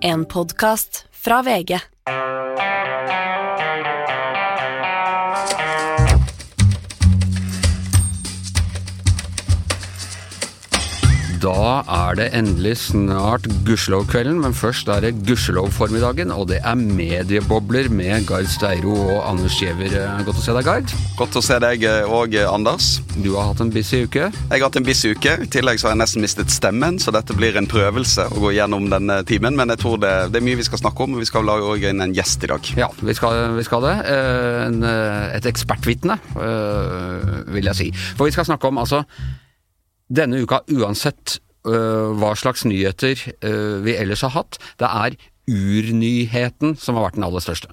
En podkast fra VG. Da er det endelig snart Gudskjelov-kvelden, men først er det Gudskjelov-formiddagen, og det er mediebobler med Gard Steiro og Anders Giæver. Godt å se deg, Gard. Godt å se deg òg, Anders. Du har hatt en busy uke. Jeg har hatt en busy uke. I tillegg så har jeg nesten mistet stemmen, så dette blir en prøvelse å gå gjennom denne timen. Men jeg tror det, det er mye vi skal snakke om, og vi skal lage òg inn en gjest i dag. Ja, vi skal, vi skal det. Eh, En, eh, et ekspertvitne, eh, vil jeg si. For vi skal snakke om altså denne uka, uansett øh, hva slags nyheter øh, vi ellers har hatt, det er urnyheten som har vært den aller største.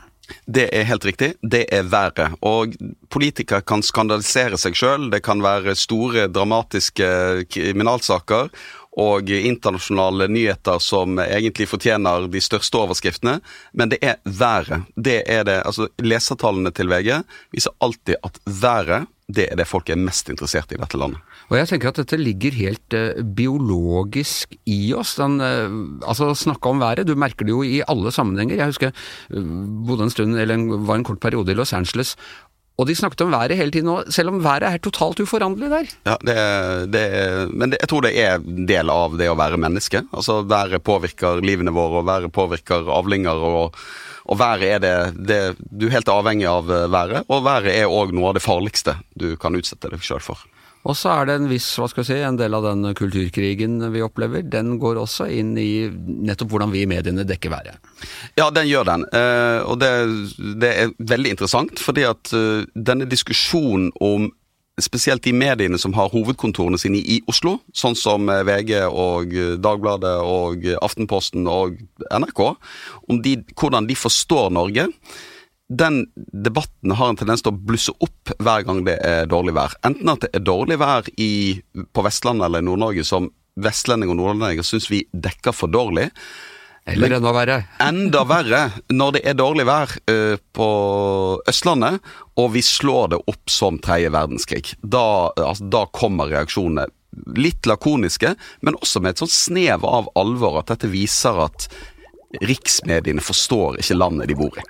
Det er helt riktig. Det er været. Og politikere kan skandalisere seg sjøl. Det kan være store, dramatiske kriminalsaker og internasjonale nyheter som egentlig fortjener de største overskriftene. Men det er været. Det er det, altså Lesertallene til VG viser alltid at været det er det folk er mest interessert i i dette landet. Og jeg tenker at dette ligger helt øh, biologisk i oss. Den, øh, altså snakke om været, du merker det jo i alle sammenhenger. Jeg husker jeg bodde en stund, eller var en kort periode i Los Angeles. Og de snakket om været hele tiden, selv om været er totalt uforanderlig der. Ja, det, det, Men det, jeg tror det er del av det å være menneske. Altså Været påvirker livene våre, og været påvirker avlinger. og, og været er det, det Du er helt avhengig av eh, været, og været er òg noe av det farligste du kan utsette deg sjøl for. Og så er det en viss, hva skal vi si, en del av den kulturkrigen vi opplever, den går også inn i nettopp hvordan vi i mediene dekker været. Ja, den gjør den. Eh, og det, det er veldig interessant, fordi at eh, denne diskusjonen om Spesielt de mediene som har hovedkontorene sine i Oslo, sånn som eh, VG og Dagbladet og Aftenposten og NRK, om de, hvordan de forstår Norge. Den debatten har en tendens til å blusse opp hver gang det er dårlig vær. Enten at det er dårlig vær i, på Vestlandet eller Nord-Norge som vestlendinger og nordlendinger syns vi dekker for dårlig. Eller enda verre. Enda verre når det er dårlig vær uh, på Østlandet, og vi slår det opp som tredje verdenskrig. Da, altså, da kommer reaksjonene. Litt lakoniske, men også med et sånt snev av alvor at dette viser at riksmediene forstår ikke landet de bor i.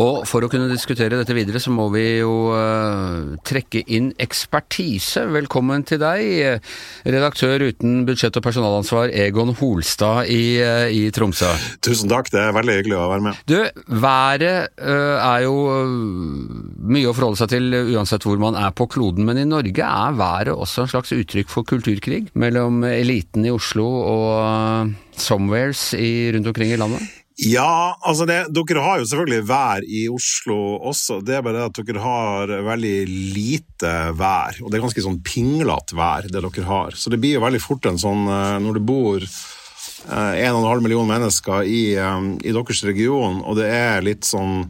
Og for å kunne diskutere dette videre, så må vi jo uh, trekke inn ekspertise. Velkommen til deg, redaktør uten budsjett- og personalansvar Egon Holstad i, uh, i Tromsø. Tusen takk, det er veldig hyggelig å være med. Du, været uh, er jo mye å forholde seg til uansett hvor man er på kloden, men i Norge er været også en slags uttrykk for kulturkrig mellom eliten i Oslo og somewheres i, rundt omkring i landet? Ja, altså det, dere har jo selvfølgelig vær i Oslo også. Det er bare det at dere har veldig lite vær, og det er ganske sånn pinglete vær det dere har. Så det blir jo veldig fort en sånn eh, Når det bor eh, en og en halv million mennesker i, eh, i deres region, og det er litt sånn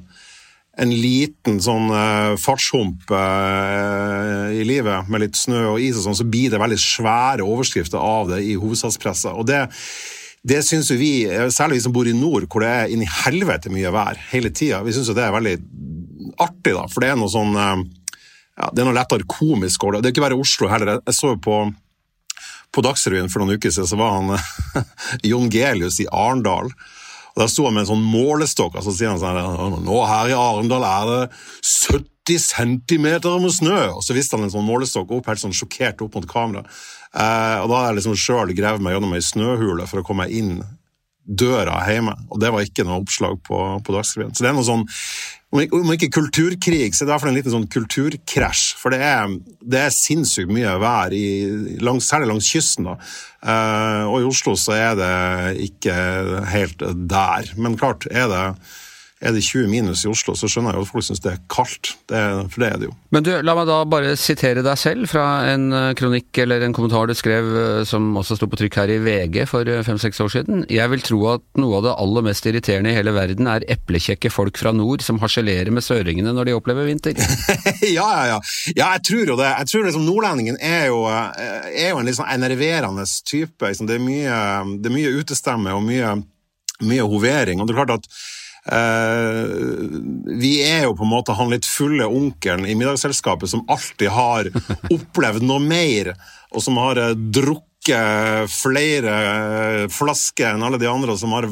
en liten sånn uh, fartshump uh, i livet med litt snø og is og sånn, så blir det veldig svære overskrifter av det i hovedstadspressa. Og det, det syns jo vi, særlig vi som bor i nord, hvor det er inn i helvete mye vær hele tida, vi syns jo det er veldig artig, da. For det er noe sånn eh, ja, Det er noe lettere komisk over det. Det er ikke bare Oslo heller. Jeg så jo på på Dagsrevyen for noen uker siden så var han Jon Gelius i Arendal. Og Der sto han med en sånn målestokk og så sier han sånn Nå her i Arendal er det 70 centimeter med snø! Og så viste han en sånn målestokk opp, helt sånn sjokkert opp mot kamera. Eh, og da har jeg liksom sjøl gravd meg gjennom ei snøhule for å komme inn døra hjemme. Og det var ikke noe oppslag på, på Dagsrevyen. Så det er noe sånn om ikke, kulturkrig, så er det i hvert en liten sånn kulturkrasj. For det er, det er sinnssykt mye vær, i, langs, særlig langs kysten. da. Uh, og i Oslo så er det ikke helt der. Men klart, er det, er det 20 minus i Oslo, så skjønner jeg jo at folk syns det er kaldt. Det, for det er det jo. Men du, la meg da bare sitere deg selv fra en eh, kronikk eller en kommentar du skrev eh, som også sto på trykk her i VG for eh, fem-seks år siden. Jeg vil tro at noe av det aller mest irriterende i hele verden er eplekjekke folk fra nord som harselerer med søringene når de opplever vinter. ja, ja, ja. Ja, jeg tror jo det. Jeg tror liksom Nordlendingen er jo, er jo en litt sånn enerverende type. Liksom. Det, er mye, det er mye utestemme og mye, mye hovering. Og det er klart at vi er jo på en måte han litt fulle onkelen i middagsselskapet som alltid har opplevd noe mer, og som har eh, drukket drukket flere flasker enn alle de andre som har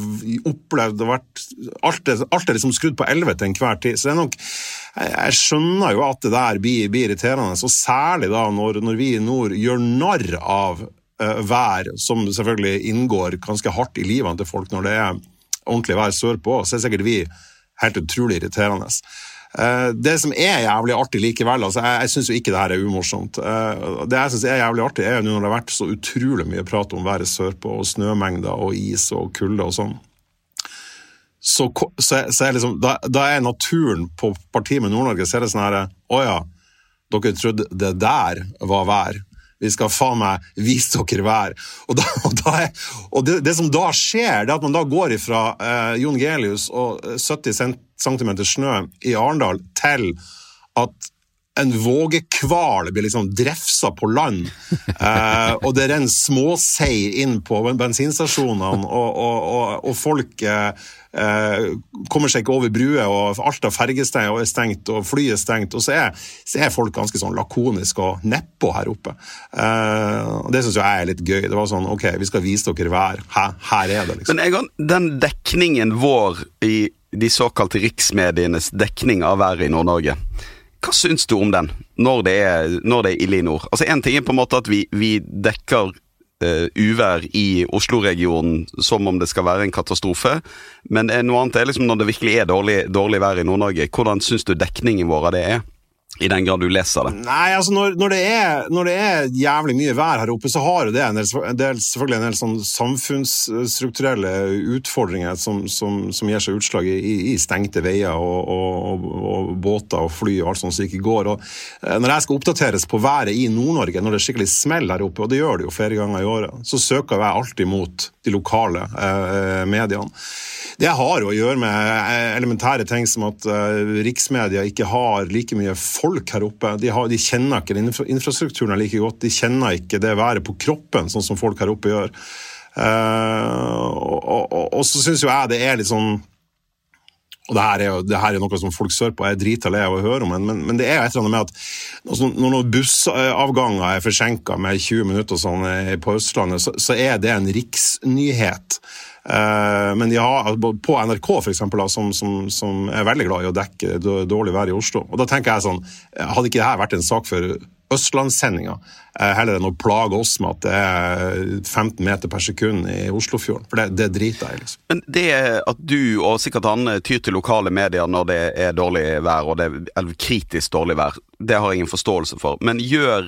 opplevd og vært Alt er, alt er liksom skrudd på elleve til enhver tid. Så det er nok Jeg skjønner jo at det der blir, blir irriterende, og særlig da når, når vi i nord gjør narr av uh, vær, som selvfølgelig inngår ganske hardt i livene til folk når det er ordentlig vær sørpå, så er sikkert vi helt utrolig irriterende. Uh, det som er jævlig artig likevel, altså jeg, jeg syns jo ikke det her er umorsomt. Uh, det jeg syns er jævlig artig, er jo nå når det har vært så utrolig mye prat om været sørpå, og snømengder og is og kulde og sånn. Så, så, så er liksom, da, da, er naturen på partiet med Nord-Norge så er det sånn her Å ja, dere trodde det der var vær? Vi skal faen meg vise dere vær. Og, da, og, da er, og det, det, som da skjer, det er at man da går ifra eh, Jon Gelius og 70 cm snø i Arendal til at en vågekval blir liksom drefsa på land, eh, og det renner småsei inn på bensinstasjonene, og, og, og folk eh, eh, kommer seg ikke over bruer, og alt av fergestengt er stengt, og flyet er stengt. Og så er, så er folk ganske sånn lakoniske og nedpå her oppe. Eh, og Det syns jeg er litt gøy. Det var sånn OK, vi skal vise dere vær. Her, her er det, liksom. Men Egon, den dekningen vår i de såkalte riksmedienes dekning av været i Nord-Norge hva syns du om den, når det er, når det er ille i nord? Altså Én ting er på en måte at vi, vi dekker uh, uvær i Oslo-regionen som om det skal være en katastrofe, men noe annet er liksom når det virkelig er dårlig, dårlig vær i Nord-Norge. Hvordan syns du dekningen vår av det er? I den grad du leser det? Nei, altså når, når, det er, når, det er, jævlig mye vær her oppe, så har det en del, selvfølgelig en del sånn samfunnsstrukturelle utfordringer som, som, som gir seg utslag i, i stengte veier og, og, og, båter og fly og alt sånt som ikke går. Og eh, når jeg skal oppdateres på været i Nord-Norge, når det skikkelig smeller her oppe, og det gjør det jo flere ganger i året, så søker jeg alltid mot de lokale eh, mediene. Det har jo å gjøre med eh, elementære ting som at uh, riksmedia ikke har like mye folk her oppe. De, har, de kjenner ikke infra infrastrukturen like godt. De kjenner ikke det været på kroppen, sånn som folk her oppe gjør. Uh, og, og, og, så syns jo jeg det er litt sånn og det her, er jo, det her er noe som folk sørpå er drita lei av å høre om, men, men, det er et eller annet med at når noen bussavganger er forsinka med 20 minutter sånn på Østlandet, så, så er det en riksnyhet. Eh, men de har, på NRK, for eksempel, som, som, som, er veldig glad i å dekke dårlig vær i Oslo. Og da tenker jeg sånn, Hadde ikke dette vært en sak for Østlandssendinga, heller enn å plage oss med at det er 15 meter per sekund i Oslofjorden. For det, det driter jeg. Liksom. Men det at du og sikkert han tyr til lokale medier når det er dårlig vær, og det er kritisk dårlig vær, det har jeg ingen forståelse for. Men gjør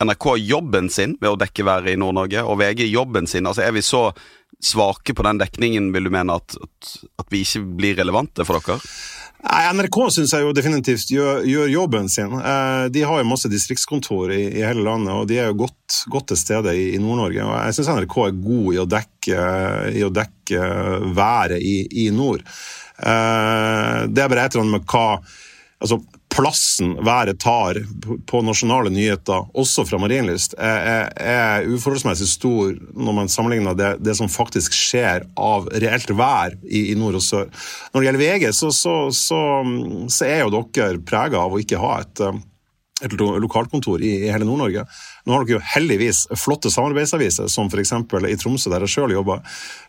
NRK jobben sin ved å dekke været i Nord-Norge, og VG jobben sin? Altså Er vi så svake på den dekningen, vil du mene at, at vi ikke blir relevante for dere? NRK syns jeg jo definitivt gjør, gjør jobben sin. Eh, de har jo masse distriktskontor i, i, hele landet, og de er jo godt, godt til stede i, i Nord-Norge. Og Jeg syns NRK er god i å dekke, i å dekke været i, i nord. Eh, det er bare et eller annet med hva altså plassen været tar på nasjonale nyheter, også fra Marienlyst, er, er, uforholdsmessig stor når man sammenligner det, det, som faktisk skjer av reelt vær i, i nord og sør. Når det gjelder VG, så, så, så, så er jo dere prega av å ikke ha et et lokalkontor i, hele Nord-Norge. Nå har dere jo heldigvis flotte samarbeidsaviser, som f.eks. i Tromsø, der jeg sjøl jobber.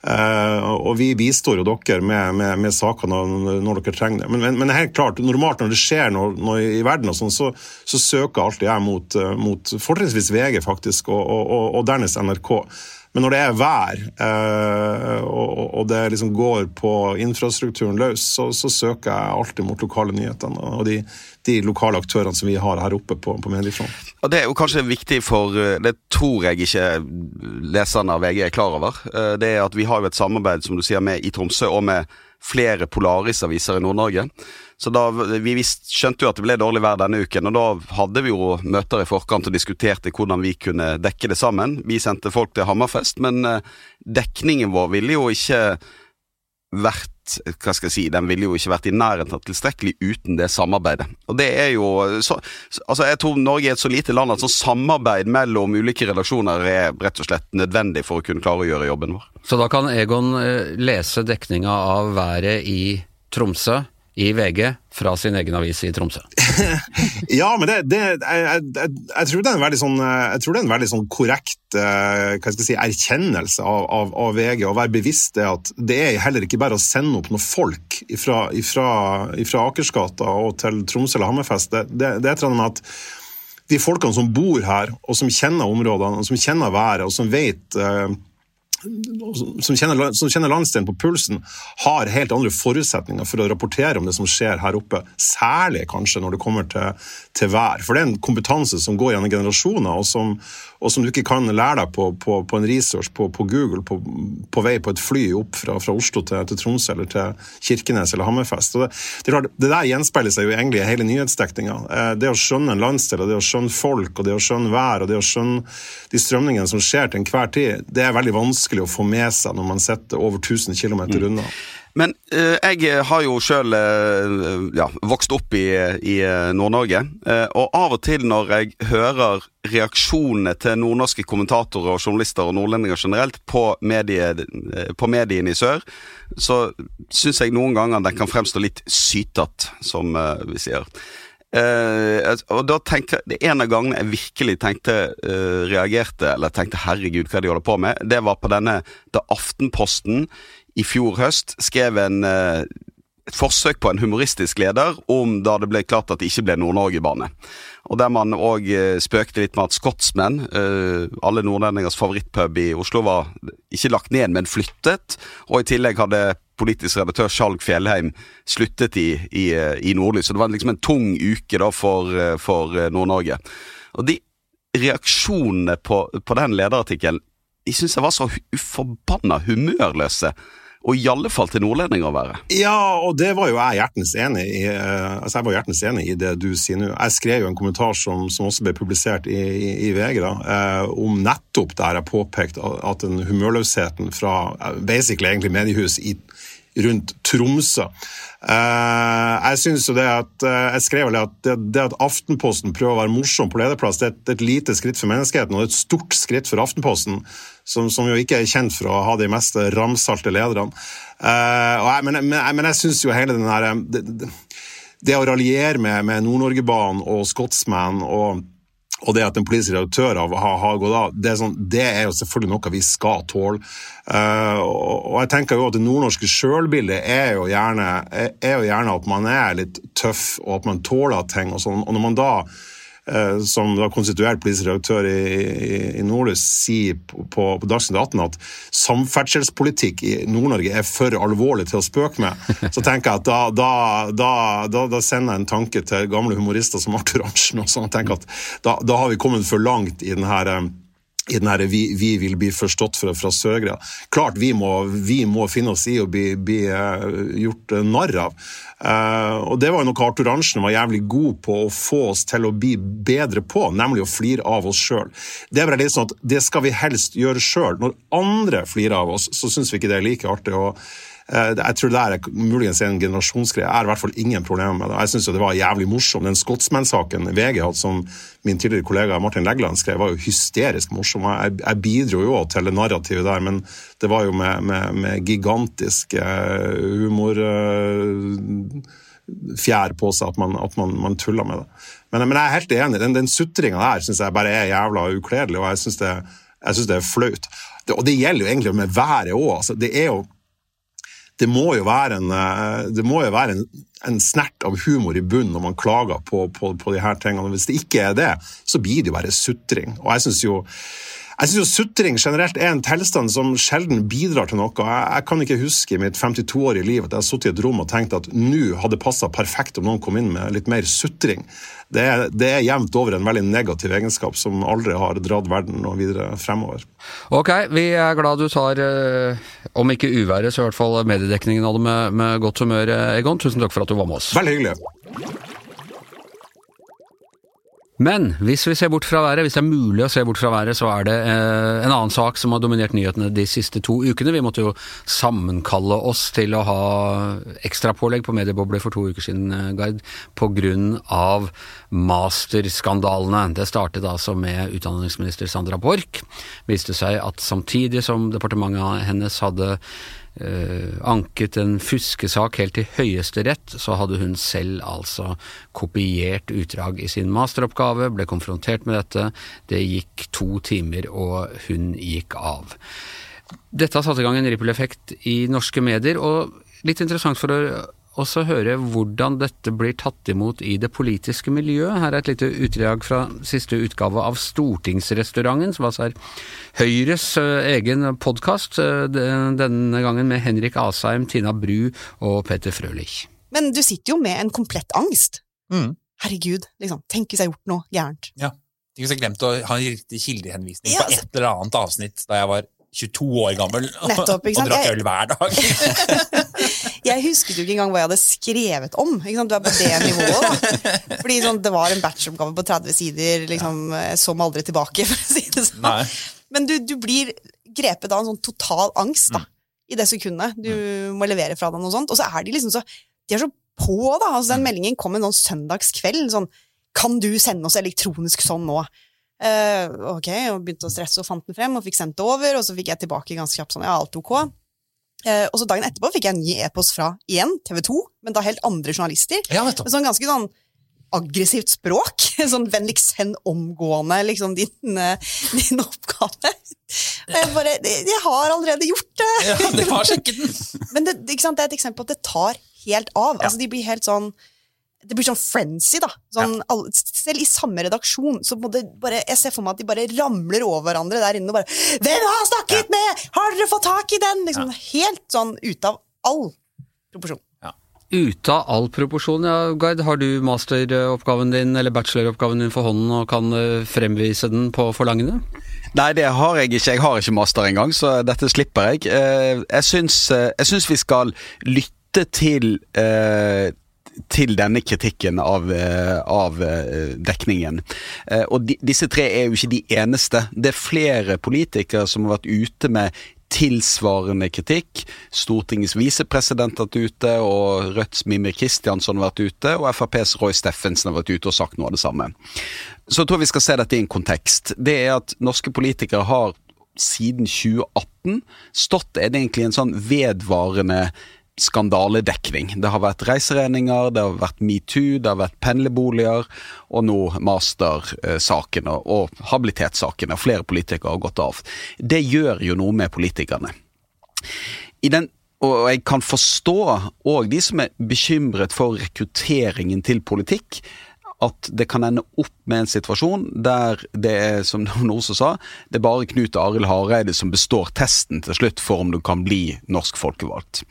Eh, og vi bistår jo dere med, med, med saker når, når, dere trenger det. Men, men, men, helt klart, normalt når det skjer noe, noe i verden, og sånn, så, så, søker alltid jeg mot, eh, mot fortrinnsvis VG, faktisk, og, og, og dernest NRK. Men når det er vær, eh, og, det liksom går på infrastrukturen løs, så, så, søker jeg alltid mot lokale nyheter og de, de lokale aktørene som vi har her oppe på, på mediefronten. Det er jo kanskje viktig for eh, Det tror jeg ikke leserne av VG er klar over. Eh, det er at vi har jo et samarbeid som du sier, med i Tromsø og med flere Polaris-aviser i Nord-Norge. Så da, Vi visst, skjønte jo at det ble dårlig vær denne uken, og da hadde vi jo møter i forkant og diskuterte hvordan vi kunne dekke det sammen. Vi sendte folk til Hammerfest, men eh, dekningen vår ville jo ikke vært hva skal jeg si, Den ville jo ikke vært i nærheten av tilstrekkelig uten det samarbeidet. Og det er jo, så, altså Jeg tror Norge er et så lite land at sånn samarbeid mellom ulike redaksjoner er rett og slett nødvendig for å kunne klare å gjøre jobben vår. Så da kan Egon eh, lese dekninga av været i Tromsø i VG fra sin egen avis i Tromsø. ja, men det, det jeg, jeg, jeg, tror det er en veldig sånn, en veldig sånn korrekt jeg si, erkjennelse av, av, av VG, å være bevisst det at det er heller ikke bare å sende opp noen folk fra Akersgata og til Tromsø eller Hammerfest. Det, det, det er med at de folkene som bor her, og som kjenner områdene, og som kjenner været, og som vet som kjenner, som kjenner landsdelen på pulsen, har helt andre forutsetninger for å rapportere om det som skjer her oppe. Særlig kanskje når det kommer til, til vær. For det er en kompetanse som går gjennom generasjoner, og som, og som du ikke kan lære deg på, på, på en research på, på Google på, på, vei på et fly opp fra, fra Oslo til, til, Tromsø eller til Kirkenes eller Hammerfest. Det, det, det, der gjenspeiler seg jo egentlig i hele nyhetsdekninga. Eh, det å skjønne en landsdel, og det å skjønne folk, og det å skjønne vær, og det å skjønne de strømningene som skjer til enhver tid, det er veldig vanskelig å få med seg når man sitter over 1000 km mm. Men uh, jeg har jo sjøl uh, ja, vokst opp i, i Nord-Norge. Uh, og av og til når jeg hører reaksjonene til nordnorske kommentatorer og journalister og nordlendinger generelt på, medie, på mediene i sør, så syns jeg noen ganger den kan fremstå litt sytete, som vi sier. Uh, og da tenkte Det En av gangene jeg virkelig tenkte uh, reagerte, eller tenkte 'herregud, hva de holder på med', det var på denne da Aftenposten i fjor høst skrev en, uh, et forsøk på en humoristisk leder om da det ble klart at det ikke ble Nord-Norge-bane. Og der man òg spøkte litt med at Scotsman, alle nordlendingers favorittpub i Oslo, var ikke lagt ned, men flyttet. Og i tillegg hadde politisk redaktør Skjalg Fjellheim sluttet i, i, i Nordlys. Så det var liksom en tung uke da for, for Nord-Norge. Og de reaksjonene på, på den lederartikkelen de syns jeg var så forbanna humørløse. Og i alle fall til nordlendinger å være. Ja, og det var jo jeg hjertens enig i. Eh, altså jeg var hjertens enig i det du sier nå. Jeg skrev jo en kommentar som, som også ble publisert i, i, i VG, da, eh, om nettopp der jeg påpekte at den humørløsheten fra eh, basically egentlig mediehus i rundt Tromsø. Uh, jeg synes jo det at, uh, jeg skrev at det, at Aftenposten prøver å være morsom på lederplass, det er et, lite skritt for menneskeheten og et stort skritt for Aftenposten, som, som, jo ikke er kjent for å ha de mest ramsalte lederne. Uh, jeg, men, men, men, jeg synes jo hele den der det, det, det å raljere med, med Nord-Norgebanen og Scotsman og og det at en politisk redaktør har, har gått av, det er, sånn, det er, jo selvfølgelig noe vi skal tåle. Uh, og jeg tenker jo at Det nordnorske sjølbildet er, er, er, jo gjerne at man er litt tøff, og at man tåler ting. og sånn. Og når man da som da konstituert politisk redaktør i, i, i Nordlys, sier på, på, Dagsnytt 18 at samferdselspolitikk i Nord-Norge er for alvorlig til å spøke med, så tenker jeg at da, da, da, da sender jeg en tanke til gamle humorister som Arthur Arntzen og sånn, og tenker at da, har vi kommet for langt i den her eh, i den her, vi, vi, vil bli forstått fra, fra Søgre. Klart vi må, vi må, finne oss i å bli, bli uh, gjort uh, narr av. Eh, og Det var noe Arthur Arntzen var jævlig god på å få oss til å bli bedre på, nemlig å flire av oss sjøl. Det er bare litt sånn at det skal vi helst gjøre sjøl. Når andre flirer av oss, så syns vi ikke det er like artig. Eh, jeg tror det er muligens en generasjonsgreie. Jeg har i hvert fall ingen problemer med det. Jeg syns det var jævlig morsomt. Den Scotsman-saken VG hadde, som min tidligere kollega Martin Legland skrev, var jo hysterisk morsom. Jeg, jeg bidro jo til det narrativet der, men det var jo med, med, med gigantisk eh, humor fjær på seg at man, at man, man tuller med det. Men, men, jeg er helt enig. Den, den sutringa der syns jeg bare er jævla ukledelig, og jeg syns det, det, er flaut. Det, og det gjelder jo egentlig med været òg. Altså, det er jo det må jo være en, eh, jo være en, en snert av humor i bunnen når man klager på, på, på de her tingene. Hvis det ikke er det, så blir det jo bare sutring. Og jeg synes jo jeg synes jo Sutring generelt er en tilstand som sjelden bidrar til noe. Jeg, jeg kan ikke huske i mitt 52-årige liv at jeg har sittet i et rom og tenkt at nå hadde passa perfekt om noen kom inn med litt mer sutring. Det er, det er jevnt over en veldig negativ egenskap som aldri har dratt verden noe videre fremover. Ok, vi er glad du tar, eh, om ikke uværet, så i hvert fall mediedekningen av det med, med godt humør, Egon. Tusen takk for at du var med oss. Veldig hyggelig. Men hvis vi ser bort fra været, hvis det er mulig å se bort fra været, så er det eh, en annen sak som har dominert nyhetene de siste to ukene. Vi måtte jo sammenkalle oss til å ha ekstrapålegg på mediebobler for to uker siden, eh, Gard, av masterskandalene. Det startet altså med utdanningsminister Sandra Borch. Viste seg at samtidig som departementet hennes hadde anket en fuskesak helt til Høyesterett, så hadde hun selv altså kopiert utdrag i sin masteroppgave, ble konfrontert med dette. Det gikk to timer, og hun gikk av. Dette har satt i gang en ripple-effekt i norske medier, og litt interessant for å også høre hvordan dette blir tatt imot i det politiske miljøet. Her er et lite utdrag fra siste utgave av Stortingsrestauranten, som altså er Høyres uh, egen podkast, uh, denne gangen med Henrik Asheim, Tina Bru og Peter Frølich. Men du sitter jo med en komplett angst. Mm. Herregud, liksom. Tenk hvis jeg har gjort noe gærent. Ja. Tenk hvis jeg glemte å ha en riktig kildehenvisning Ja, på et eller annet avsnitt da jeg var 22 år gammel Nettopp, og drakk øl hver dag. Jeg husket jo ikke engang hva jeg hadde skrevet om. Du er på det nivået, da. Fordi sånn, det var en bacheloroppgave på 30 sider. Liksom, jeg så meg aldri tilbake, for å si det sånn. Nei. Men du, du blir grepet av en sånn total angst da, i det sekundet du må levere fra deg noe sånt. Og så er de liksom så De er så på, da. Altså, den meldingen kom en sånn søndagskveld. Sånn Kan du sende oss elektronisk sånn nå? Eh, ok, og begynte å stresse og fant den frem og fikk sendt det over, og så fikk jeg tilbake ganske kjapt sånn, ja, alt ok. Uh, og så dagen etterpå fikk jeg en ny e-post fra igjen TV 2, men da helt andre journalister. Ja. Med sånn ganske sånn aggressivt språk. Sånn vennligst send omgående liksom din, eh, din oppgave. Og jeg bare Jeg har allerede gjort det! Ja, det var sjekket den. Men det, det er et eksempel på at det tar helt av. Altså, de blir helt sånn det blir sånn frenzy, da. Sånn, alle, selv i samme redaksjon. Så må det bare, jeg ser for meg at de bare ramler over hverandre der inne og bare 'Hvem har snakket med?! Har dere fått tak i den?' Liksom, Helt sånn ute av all proporsjon. Ute av all proporsjon, ja, Gard. Har du masteroppgaven din, eller bacheloroppgaven din for hånden og kan eh, fremvise den på forlangende? Nei, det har jeg ikke. Jeg har ikke master engang, så dette slipper jeg. Eh, Jeg syns, eh, jeg syns vi skal lytte til eh, til denne kritikken av, eh, av eh, dekningen. Eh, Og de, disse tre er jo ikke de eneste. Det er flere politikere som har vært ute med tilsvarende kritikk. Stortingets visepresident har vært ute, og Rødts Mimir Kristiansson har vært ute, og FrPs Roy Steffensen har vært ute og sagt noe av det samme. Så jeg tror vi skal se dette i en kontekst. Det er at norske politikere har siden 2018 stått er det egentlig en sånn vedvarende skandaledekning. Det har vært reiseregninger, det har vært metoo, det har vært pendlerboliger, og nå mastersakene og habilitetssakene. Flere politikere har gått av. Det gjør jo noe med politikerne. I den og jeg kan forstå òg de som er bekymret for rekrutteringen til politikk. At det kan ende opp med en situasjon der det er, som noen også sa, det er bare Knut Arild Hareide som består testen til slutt for om du kan bli norsk folkevalgt.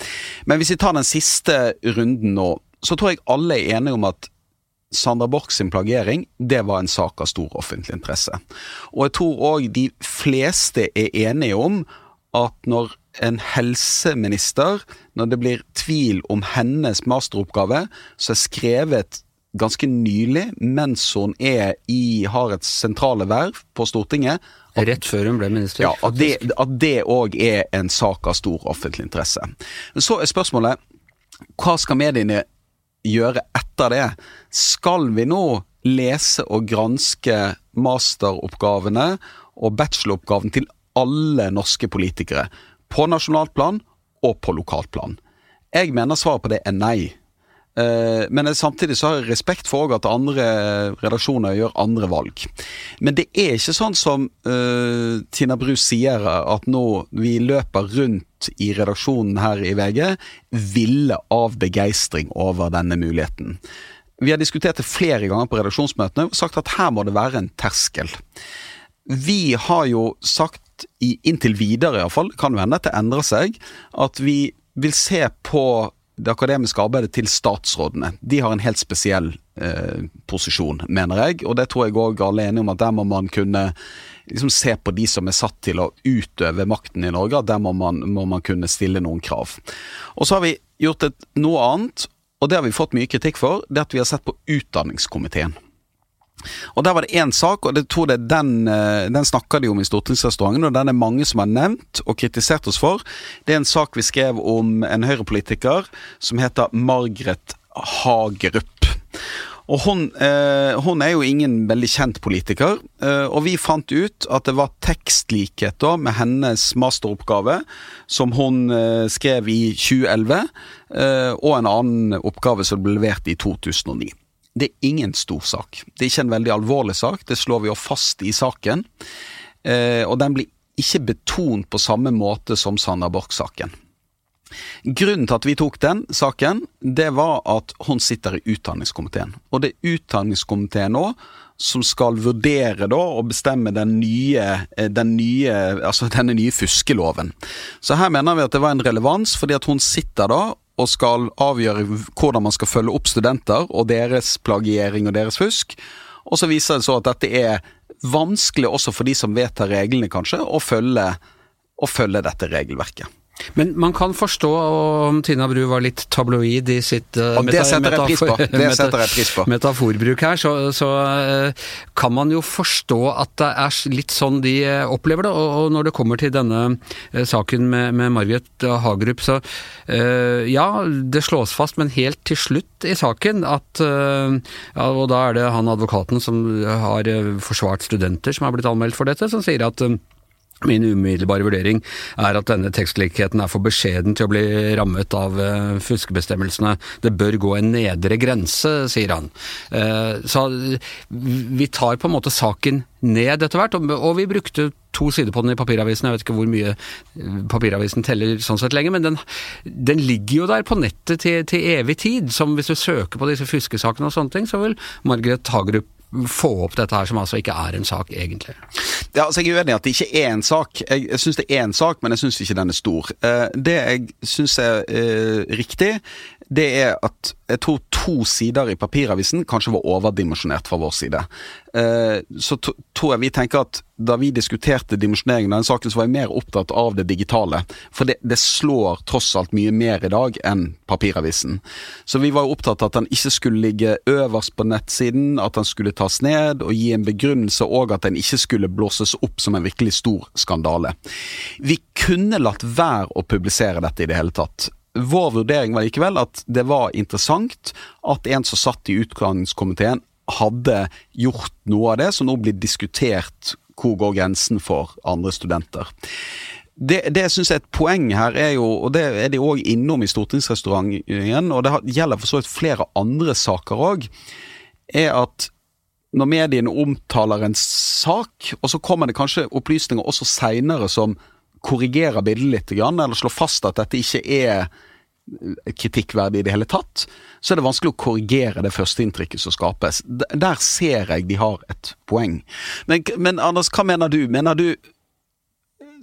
Men hvis vi tar den siste runden nå, så tror jeg alle er enige om at Sandra Borch sin plagiering, det var en sak av stor offentlig interesse. Og jeg tror òg de fleste er enige om at når en helseminister, når det blir tvil om hennes masteroppgave, så er skrevet ganske nylig, mens hun er i, har et sentrale verv på Stortinget, Rett før hun ble minister. ja, at det, at òg er en sak av stor offentlig interesse. Så er spørsmålet hva skal mediene gjøre etter det? Skal vi nå lese og granske masteroppgavene og bacheloroppgaven til alle norske politikere? På nasjonalt plan og på lokalt plan? Jeg mener svaret på det er nei. Eh, Men samtidig så har jeg respekt for at andre redaksjoner gjør andre valg. Men det er ikke sånn som uh, Tina Bru sier, at nå vi løper rundt i redaksjonen her i VG ville av begeistring over denne muligheten. Vi har diskutert det flere ganger på redaksjonsmøtene og sagt at her må det være en terskel. Vi har jo sagt, inntil videre iallfall, kan jo hende at det endrer seg, at vi vil se på det akademiske arbeidet til statsrådene. De har en helt spesiell eh, posisjon, mener jeg, og det tror jeg òg alle er enige om at der må man kunne liksom se på de som er satt til å utøve makten i Norge, at der må man, må man kunne stille noen krav. Og så har vi gjort et, noe annet, og det har vi fått mye kritikk for, det at vi har sett på utdanningskomiteen. Og Der var det én sak, og det tror det den, eh, den snakka de om i Stortingsrestauranten, og den er mange som har nevnt og kritisert oss for. Det er en sak vi skrev om en høyrepolitiker som heter Margaret Hagerup. Og hun, eh, hun er jo ingen veldig kjent politiker, eh, og vi fant ut at det var tekstlikhet da med hennes masteroppgave, som hun eh, skrev i 2011, eh, og en annen oppgave som ble levert i 2009. Det er ingen stor sak. Det er ikke en veldig alvorlig sak, det slår vi jo fast i saken. Eh, og den blir ikke betont på samme måte som Sanna Borch-saken. Grunnen til at vi tok den saken, det var at hun sitter i utdanningskomiteen. Og det er utdanningskomiteen nå som skal vurdere da og bestemme den nye, eh, den nye, altså denne nye fuskeloven. Så her mener vi at det var en relevans, fordi at hun sitter da og skal avgjøre hvordan man skal følge opp studenter og deres plagiering og deres fusk. Og så viser det så at dette er vanskelig også for de som vedtar reglene, kanskje, å følge, å følge dette regelverket. Men man kan forstå om Tina Bru var litt tabloid i sitt Og det setter jeg pris på. Det jeg pris på. metaforbruk her, så, så eh, kan man jo forstå at det er litt sånn de eh, opplever det. Og, når det kommer til denne eh, saken med, med Margaret Hagerup, så eh, ja, det slås fast, men helt til slutt i saken at eh, ja, Og da er det han advokaten som har eh, forsvart studenter som er blitt anmeldt for dette, som sier at eh, Min umiddelbare vurdering er at denne tekstlikheten er for beskjeden til å bli rammet av eh, fuskebestemmelsene. Det bør gå en nedre grense, sier han. Eh, så vi tar på en måte saken ned etter hvert, og, vi brukte to sider på den i papiravisen. Jeg vet ikke hvor mye eh, papiravisen teller sånn sett lenger, men den, den ligger jo der på nettet til, til evig tid. Som hvis du søker på disse fuskesakene og sånne ting, så vil Margaret Hagerup få opp dette her, som altså ikke er en sak, egentlig. Ja, altså Jeg er uenig i at det ikke er en sak. Jeg, jeg syns det er en sak, men jeg syns ikke den er stor. Eh, det jeg syns er eh, riktig, det er at jeg tror to sider i papiravisen kanskje var overdimensjonert fra vår side. Eh, så tror jeg vi tenker at da vi diskuterte dimensjoneringen av den saken, så var jeg mer opptatt av det digitale. For det, det slår tross alt mye mer i dag enn papiravisen. Så vi var jo opptatt av at den ikke skulle ligge øverst på nettsiden, at den skulle tas ned og gi en begrunnelse, og at den ikke skulle blåses opp som en virkelig stor skandale. Vi kunne latt være å publisere dette i det hele tatt. Vår vurdering var likevel at det var interessant at en som satt i utgangskomiteen, hadde gjort noe av det som nå blir diskutert hvor går grensen for andre studenter. Det, det jeg syns er et poeng her, er jo, og det er de òg innom i stortingsrestauranten, og det gjelder for så vidt flere andre saker òg, er at når mediene omtaler en sak, og så kommer det kanskje opplysninger også seinere som korrigerer bildet litt, eller slår fast at dette ikke er kritikkverdig i det hele tatt, så er det vanskelig å korrigere det førsteinntrykket som skapes. Der ser jeg de har et poeng. Men, men Anders, hva mener du? Mener du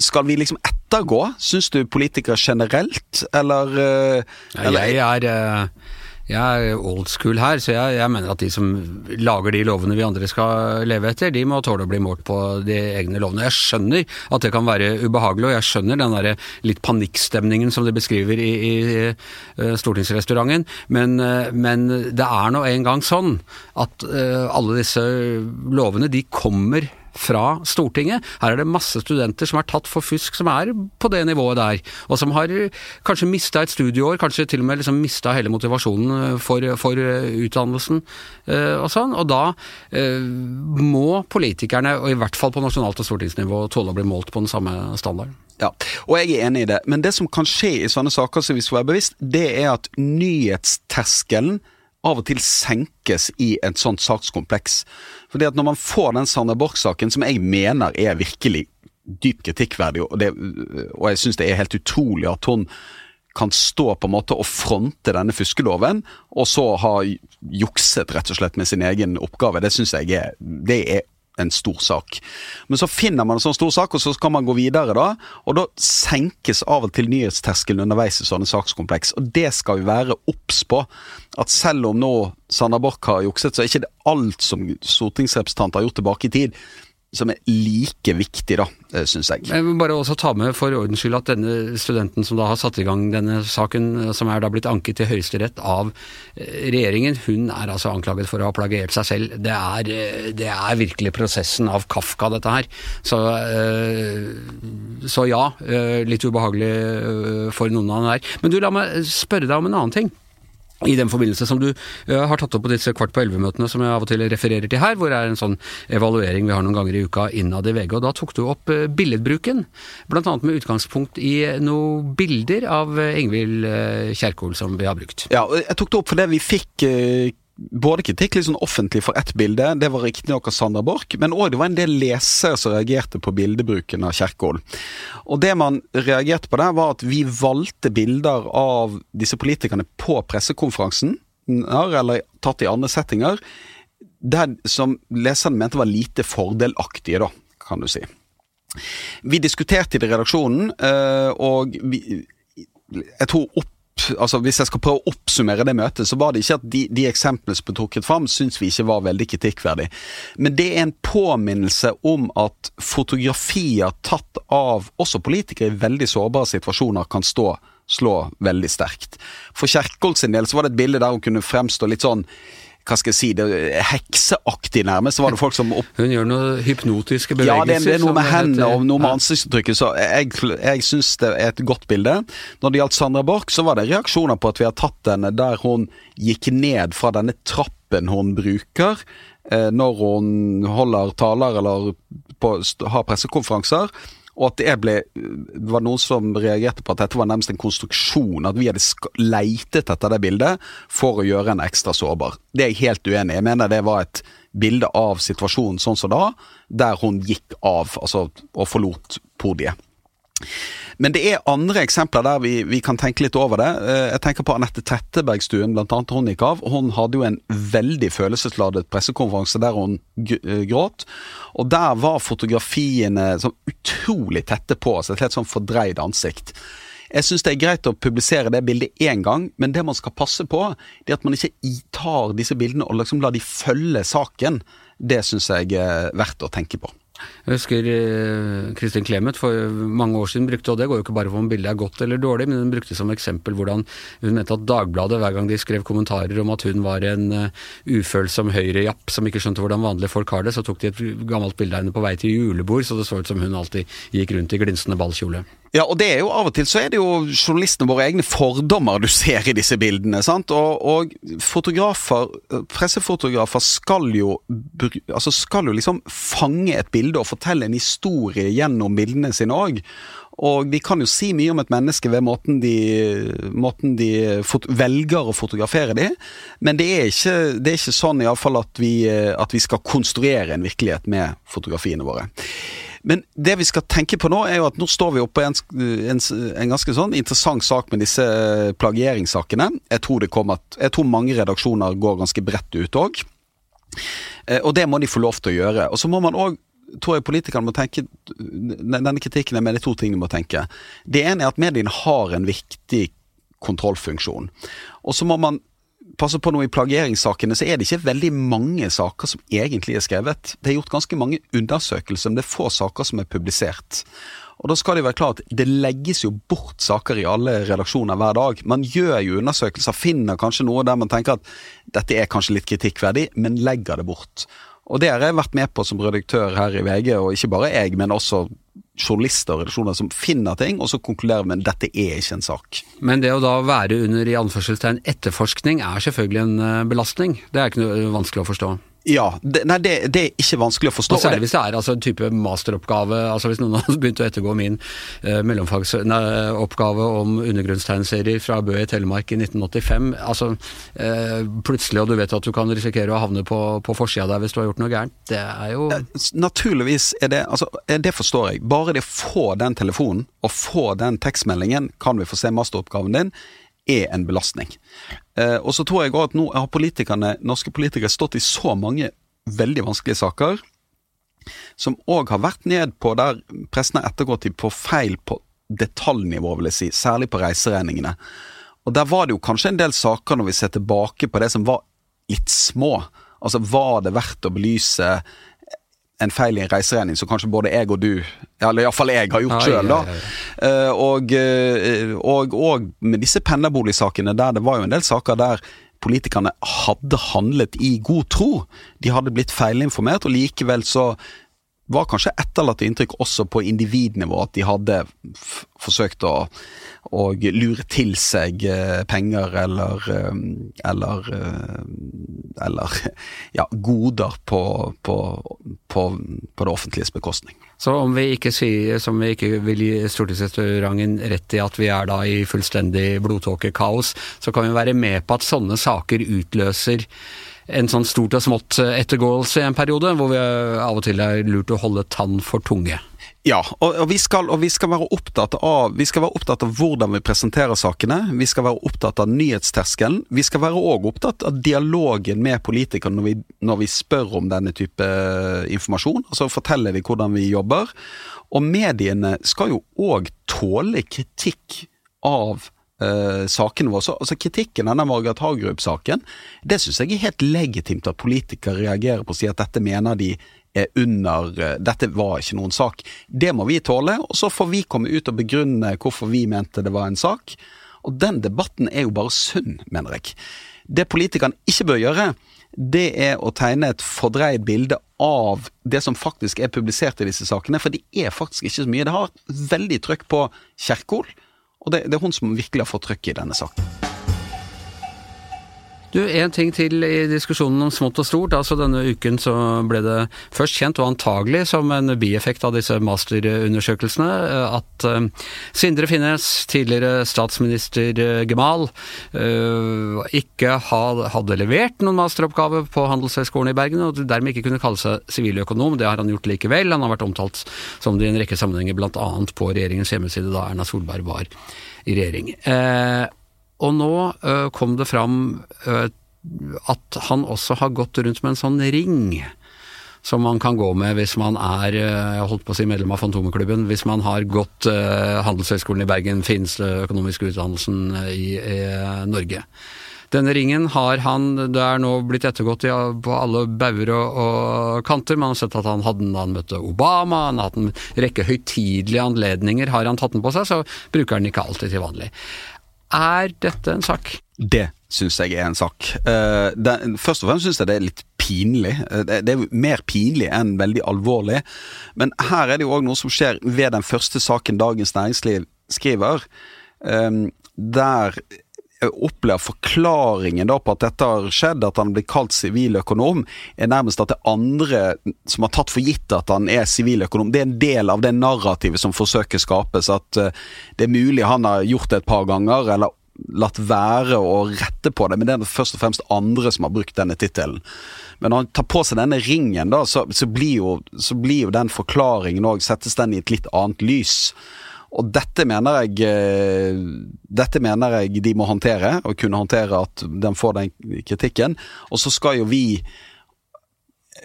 skal vi liksom ettergå? Syns du politikere generelt, eller, eh, eller jeg er eh, jeg er old school her, så jeg, jeg mener at de som lager de lovene vi andre skal leve etter, de må tåle å bli målt på de egne lovene. Jeg skjønner at det kan være ubehagelig, og jeg skjønner den der litt panikkstemningen som de beskriver i, i i stortingsrestauranten, men, eh, men det er nå en gang sånn at eh, alle disse lovene, de kommer fra Stortinget. Her er det masse studenter som er tatt for fusk, som er på det nivået der, og som har kanskje mista et studieår, kanskje til og med liksom mista hele motivasjonen for, for utdannelsen eh, og sånn. Og da eh, må politikerne, og i hvert fall på nasjonalt og stortingsnivå, tåle å bli målt på den samme standarden. Ja, og jeg er enig i det. Men det som kan skje i sånne saker som vi skal være bevisst, det er at nyhetsterskelen av og til senkes i et sånt sakskompleks. Fordi at når man får den Sanne Borch-saken, som jeg mener er virkelig dypt kritikkverdig, og, det, og jeg syns det er helt utrolig at hun kan stå på en måte og fronte denne fuskeloven, og så ha jukset rett og slett med sin egen oppgave. Det syns jeg er, det er en stor sak. Men så finner man en sånn stor sak, og så skal man gå videre, da. Og da senkes av og til nyhetsterskelen underveis i sånne sakskompleks. Og det skal vi være obs på. At selv om nå Sanna Borch har jukset, så er ikke det alt som stortingsrepresentanter har gjort tilbake i tid, som er like viktig, da, syns jeg. Jeg vil bare også ta med for ordens skyld at denne studenten som da har satt i gang denne saken, som er da blitt anket til Høyesterett av eh, regjeringen, hun er altså anklaget for å ha plagiert seg selv. Det er, eh, det er virkelig prosessen av Kafka, dette her. Så, eh, så ja, eh, litt ubehagelig eh, for noen av dem her. Men du, la meg spørre deg om en annen ting. I den forbindelse som du eh, har tatt opp på disse kvart på elleve-møtene som jeg av og til refererer til her, hvor det er en sånn evaluering vi har noen ganger i uka innad i VG, og da tok du opp eh, billedbruken, annet med utgangspunkt i noen bilder av eh, Ingvild Kjerkol som vi har brukt. Ja, og jeg tok det opp fordi vi fikk både kritikk litt sånn offentlig for ett bilde, det var riktignok av Sander Borch, men òg det var en del lesere som reagerte på bildebruken av Kjerkol. Og det man reagerte på der, var at vi valgte bilder av disse politikerne på pressekonferansen, eller tatt i andre settinger, der som leserne mente var lite fordelaktige, da, kan du si. Vi diskuterte det i redaksjonen, eh, og vi, jeg tror opp altså Hvis jeg skal prøve å oppsummere det møtet, så var det ikke at de, de eksemplene som ble trukket fram, syns vi ikke var veldig kritikkverdig. Men det er en påminnelse om at fotografier tatt av også politikere i veldig sårbare situasjoner kan stå slå veldig sterkt. For Kjerkol sin del så var det et bilde der hun kunne fremstå litt sånn hva skal jeg si, det, hekseaktig nærmest. Så var det folk som opp, Hun gjør noen hypnotiske ja, bevegelser. det, er- det er noe med hendene og noe med Ja. ansiktsuttrykket, så jeg, jeg syns det er et godt bilde. Når det gjaldt Sandra Borch, så var det reaksjoner på at vi har tatt henne der hun gikk ned fra denne trappen hun bruker eh, når hun holder taler eller på, har pressekonferanser. Og at det ble, var noen som reagerte på at dette var nærmest en konstruksjon. At vi hadde leitet etter det bildet for å gjøre en ekstra sårbar. Det er jeg helt uenig i. Jeg mener det var et bilde av situasjonen sånn som da, der hun gikk av altså, og forlot podiet. Men det er andre eksempler der vi, vi kan tenke litt over det. Eh, Jeg tenker på Anette Trettebergstuen, annet hun gikk av. Hun hadde jo en veldig følelsesladet pressekonferanse der hun eh, gråt. Og der var fotografiene sånn utrolig tette på, oss. et helt sånn fordreid ansikt. Jeg syns det er greit å publisere det bildet én gang, men det man skal passe på, det er at man ikke tar disse bildene og liksom lar de følge saken. Det syns jeg er verdt å tenke på. Jeg husker eh, Kristin Clemet for mange år siden brukte, og det går jo ikke bare på om bildet er godt eller dårlig, men hun brukte som eksempel hvordan hun mente at Dagbladet hver gang de skrev kommentarer om at hun var en eh, ufølsom høyrejapp som ikke skjønte hvordan vanlige folk har det, så tok de et gammelt bilde av henne på vei til julebord, så det så ut som hun alltid gikk rundt i glinsende ballkjole. Ja, og det er jo av og til så er det jo journalistene våre egne fordommer du ser i disse bildene. sant? Og, og fotografer, pressefotografer skal jo, altså skal jo liksom fange et bilde og fortelle en historie gjennom bildene sine òg. Og de kan jo si mye om et menneske ved måten de, måten de velger å fotografere de, men det er ikke, det er ikke sånn i alle fall at vi, eh, at vi skal konstruere en virkelighet med fotografiene våre. Men det vi skal tenke på nå, er jo at nå står vi oppe i en, en, en ganske sånn interessant sak med disse eh, plagieringssakene. Jeg tror, det kommer, jeg tror mange redaksjoner går ganske bredt ut òg. Og det må de få lov til å gjøre. Og så må man òg tror jeg politikerne må tenke Denne kritikken er med de to tingene de må tenke. Det ene er at mediene har en viktig kontrollfunksjon. Og så må man passe på noe i plageringssakene, så er det ikke veldig mange saker som egentlig er skrevet. Det er gjort ganske mange undersøkelser, men det er få saker som er publisert. Og da skal det være klart, det legges jo bort saker i alle redaksjoner hver dag. Man gjør jo undersøkelser, finner kanskje noe der man tenker at dette er kanskje litt kritikkverdig, men legger det bort. Og det har jeg vært med på som redaktør her i VG, og ikke bare jeg, men også journalister og redaksjoner som finner ting, og så konkluderer med at dette er ikke en sak. Men det å da være under i anførselstegn etterforskning er selvfølgelig en eh, belastning. Det er ikke noe vanskelig å forstå. Ja, det, nei, det, det er ikke vanskelig å forstå. Og særlig hvis det er altså, en type masteroppgave, altså hvis noen hadde begynt å ettergå min eh, mellomfagsoppgave om undergrunnstegneserier fra Bø i Telemark i 1985, altså eh, plutselig, og du vet at du kan risikere å havne på, på forsida der hvis du har gjort noe gærent, det er jo Naturligvis er det altså, eh, Det forstår jeg. Bare det å få den telefonen og få den tekstmeldingen 'Kan vi få se masteroppgaven din?' Er en belastning. Eh, og så tror jeg også at nå har politikerne, norske politikere stått i så mange veldig vanskelige saker, som òg har vært ned på der pressen har ettergått dem på feil på detaljnivå, vil jeg si, særlig på reiseregningene. Og der var det jo kanskje en del saker når vi ser tilbake på det som var litt små. Altså var det verdt å belyse en feil i en reiseregning som kanskje både jeg og du, eller iallfall jeg, har gjort sjøl, ja. Eh, og, eh, og, og med disse pendlerboligsakene der det var jo en del saker der politikerne hadde handlet i god tro. De hadde blitt feilinformert, og likevel så var kanskje etterlatt inntrykk også på individnivå, at de hadde forsøkt å, å lure til seg eh, penger eller eller, eller ja, goder på, på, på, på det offentliges bekostning. Så om vi ikke sier, som vi ikke vil gi stortingsrestauranten rett i at vi er da i fullstendig blodtåkekaos, så kan vi være med på at sånne saker utløser en sånn stort og smått ettergåelse i en periode, hvor vi av og til er lurt å holde tann for tunge. Ja, og, og, vi skal, og vi skal være opptatt av Vi skal være opptatt av hvordan vi presenterer sakene. Vi skal være opptatt av nyhetsterskelen. Vi skal være òg opptatt av dialogen med politikerne når vi, når vi spør om denne type informasjon. Altså forteller de hvordan vi jobber. Og mediene skal jo òg tåle kritikk av uh, sakene våre. Så, altså Kritikken av Margaret Hagerup-saken, det syns jeg er helt legitimt at politikere reagerer på og sier at dette mener de er under uh, Dette var ikke noen sak. Det må vi tåle, og så får vi komme ut og begrunne hvorfor vi mente det var en sak. Og den debatten er jo bare sunn, mener jeg. Det politikerne ikke bør gjøre, det er å tegne et fordreid bilde av det som faktisk er publisert i disse sakene, for det er faktisk ikke så mye. Det har veldig trøkk på Kjerkol. Og det, det, er hun som virkelig har fått trykk i denne saken. Du, En ting til i diskusjonen om smått og stort. altså Denne uken så ble det først kjent, og antagelig som en bieffekt av disse masterundersøkelsene, at uh, Sindre Finnes, tidligere statsminister uh, Gemal, ikke hadde levert noen masteroppgave på Handelshøyskolen i Bergen, og dermed ikke kunne kalle seg siviløkonom. Det har han gjort likevel. Han har vært omtalt som det i en rekke sammenhenger, bl.a. på regjeringens hjemmeside da Erna Solberg var i regjering. Eh, og nå uh, kom det fram uh, at han også har gått rundt med en sånn ring som man kan gå med hvis man er jeg holdt på å si medlem av Fantomeklubben, hvis man har gått uh, Handelshøyskolen i Bergen, fineste økonomiske utdannelsen i, i Norge. Denne ringen har han, det er nå blitt ettergått i, på alle bauger og, og, kanter. Man har sett at han hadde den da han møtte Obama, han har hatt en rekke høytidelige anledninger, har han tatt den på seg, så bruker han den ikke alltid til vanlig. Er dette en sak? Det syns jeg er en sak. Uh, det, først og fremst syns jeg det er litt pinlig. Uh, det, det, er mer pinlig enn veldig alvorlig. Men her er det jo òg noe som skjer ved den første saken Dagens Næringsliv skriver. Um, der opplever forklaringen da på at dette har skjedd, at han blir kalt siviløkonom, er nærmest at det andre som har tatt for gitt at han er siviløkonom. Det er en del av det narrativet som forsøker skapes. At uh, det er mulig han har gjort det et par ganger, eller latt være å rette på det, men det er først og fremst andre som har brukt denne tittelen. Men når han tar på seg denne ringen, da, så, så, blir, jo, så blir jo den forklaringen òg Settes den i et litt annet lys. Og dette mener jeg eh, Dette mener jeg de må håndtere, og kunne håndtere at de får den kritikken. Og så skal jo vi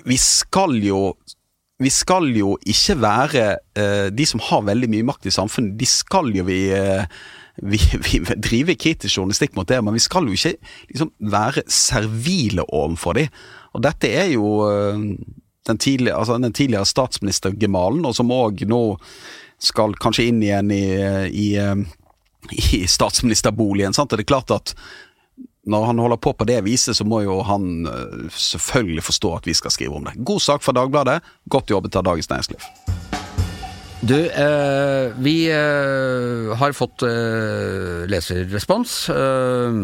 Vi skal jo vi skal jo ikke være eh, De som har veldig mye makt i samfunnet, de skal jo vi eh, vi, vi driver kritisk journalistikk mot det, men vi skal jo ikke liksom, være servile overfor dem. Og dette er jo den tidligere, altså den tidligere statsminister-gemalen, og som òg nå skal kanskje inn igjen i, i, i statsministerboligen. Sant? Det er klart at når han holder på på det viset, så må jo han eh, selvfølgelig forstå at vi skal skrive om det. God sak fra Dagbladet. Godt jobbet av Dagens Næringsliv. Du, eh, vi eh, har fått eh, leserrespons. Eh,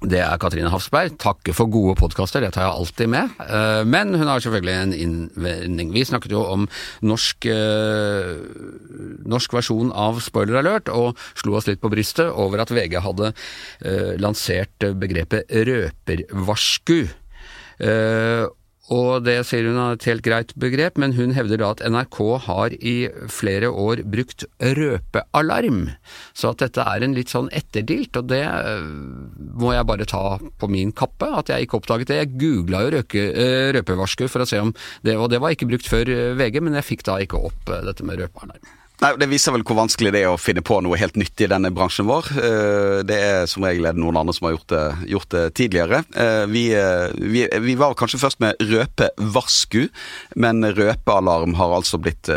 det er Katrine Hafsberg. Takker for gode podkaster, det tar jeg alltid med. Eh, men hun har selvfølgelig en innvending. Vi snakket jo om norsk, eh, norsk versjon av Spoiler alert, og slo oss litt på brystet over at VG hadde eh, lansert begrepet røpervarsku. Og det sier hun er et helt greit begrep, men hun hevder da at NRK har i flere år brukt røpealarm. Så at dette er en litt sånn etterdilt, og det øh, må jeg bare ta på min kappe, at jeg ikke oppdaget det. Jeg googla jo røke, øh, røpevarsku for å se om det, og det var ikke brukt før øh, VG, men jeg fikk da ikke opp dette med røpealarm. Nei, Det viser vel hvor vanskelig det er å finne på noe helt nytt i denne bransjen vår. Eh, det er som regel noen andre som har gjort det, gjort det tidligere. Eh, vi, eh, vi, vi, var kanskje først med røpevarsku, men røpealarm har altså blitt,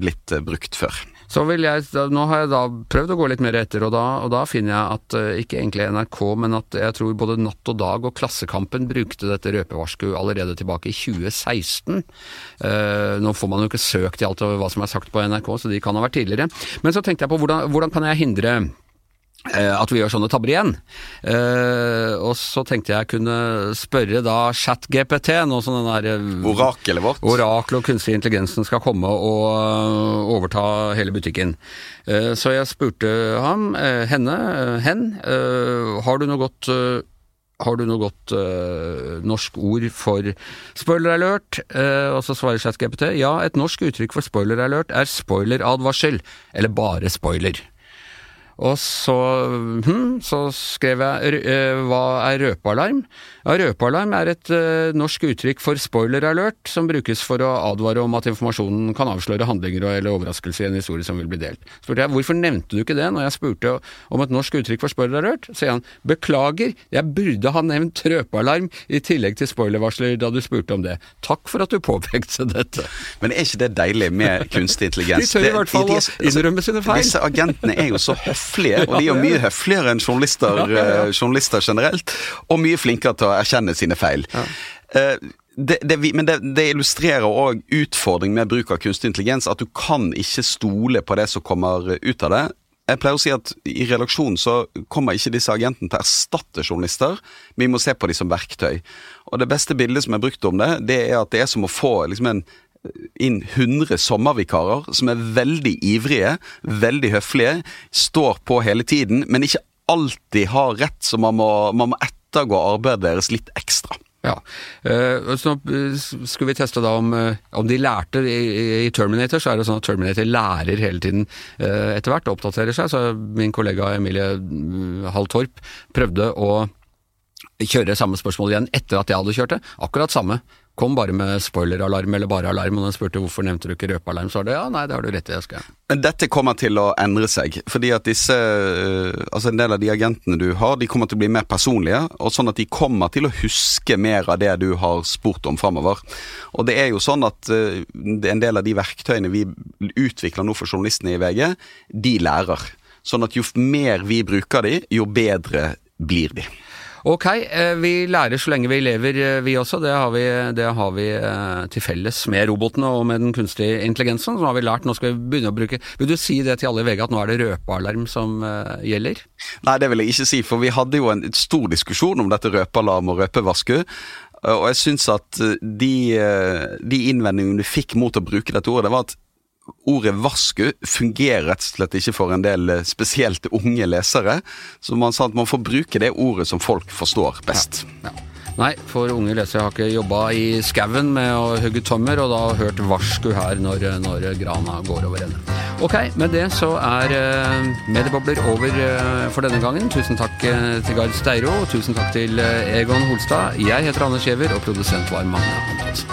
blitt brukt før. Så vil jeg, nå har jeg da prøvd å gå litt mer etter, og da, og da finner jeg at eh, ikke egentlig NRK, men at jeg tror både Natt og Dag og Klassekampen brukte dette røpevarsku allerede tilbake i 2016. Uh, nå får man jo ikke søkt i alt over hva som er sagt på NRK, så de kan ha vært tidligere. Men så tenkte jeg på hvordan, hvordan kan jeg hindre eh, at vi gjør sånne tabber igjen. Uh, og så tenkte jeg kunne spørre da ChatGPT, nå som den der eh, Orakelet vårt. Orakel og kunstig intelligensen skal komme og overta hele butikken. Uh, Så jeg spurte ham, uh, henne, eh, hen, eh, har du noe godt eh, har du noe godt uh, norsk ord for spoiler alert? Uh, og så svarer ChatGPT ja, et norsk uttrykk for spoiler alert er spoileradvarsel, eller bare spoiler. Og så, hm, så skrev jeg eh, hva er røpealarm? Ja, røpealarm er et uh, norsk uttrykk for spoiler alert, som brukes for å advare om at informasjonen kan avsløre handlinger eller overraskelser i en historie som vil bli delt. Spurte jeg hvorfor nevnte du ikke det når jeg spurte om et norsk uttrykk for spoiler alert? Sier han beklager, jeg burde ha nevnt røpealarm i tillegg til spoilervarsler da du spurte om det. Takk for at du påpekte dette. Men er ikke det deilig med kunstig De intelligens? tør i hvert fall å innrømme sine feil. Disse agentene er jo så høflige, og de er mye høfligere enn journalister, eh, journalister generelt, og mye flinkere til å erkjenne sine feil. Ja. Det, det, men det, det illustrerer òg utfordringen med bruk av kunstig intelligens, at du kan ikke stole på det som kommer ut av det. Jeg pleier å si at i redaksjonen så kommer ikke disse agentene til å erstatte journalister, men vi må se på dem som verktøy. Og det beste bildet som er brukt om det, det er at det er som å få liksom en inn 100 sommervikarer som er veldig ivrige, veldig høflige, står på hele tiden, men ikke alltid har rett, så man må, man må ettergå arbeidet deres litt ekstra. Ja, eh, så nå skulle vi teste da om, eh, om de lærte i, Terminator, så er det sånn at Terminator lærer hele tiden eh, etter hvert, oppdaterer seg. Så min kollega Emilie mm, Hall Torp prøvde å kjøre samme spørsmål igjen etter at jeg hadde kjørt det. Akkurat samme. Kom bare med spoileralarm eller bare alarm, og den spurte hvorfor nevnte du ikke røpealarm, så var det ja, nei, det har du rett i, jeg skal. Men dette kommer til å endre seg, fordi at disse øh, Altså en del av de agentene du har, de kommer til å bli mer personlige, og sånn at de kommer til å huske mer av det du har spurt om framover. Og det er jo sånn at er en del av de verktøyene vi utvikler nå for journalistene i VG, de lærer. Sånn at jo mer vi bruker de, jo bedre blir de. Ok, eh, vi lærer så lenge vi lever, eh, vi også. Det har vi, det har vi eh, til felles med robotene og med den kunstige intelligensen. Så har vi lært, nå skal vi begynne å bruke Vil du si det til alle i VG at nå er det røpealarm som gjelder? Nei, det vil jeg ikke si, for vi hadde jo en stor diskusjon om dette røpealarm og røpevasku. Og jeg syns at de, de innvendingene vi fikk mot å bruke dette ordet, det var at ordet vasku fungerer rett og slett ikke for en del eh, spesielt unge lesere. Så man sa at man får bruke det ordet som folk forstår best. Ja. Nei, for unge lesere har ikke jobba i skauen med å hugge tømmer, og da hørt varsku her når, når grana går over ende. Ok, med det så er uh, Mediebobler over eh, for denne gangen. Tusen takk eh, til Gard Steiro, og tusen takk til eh, Egon Holstad. Jeg heter Anders Giæver, og produsent var Magne Antonsen.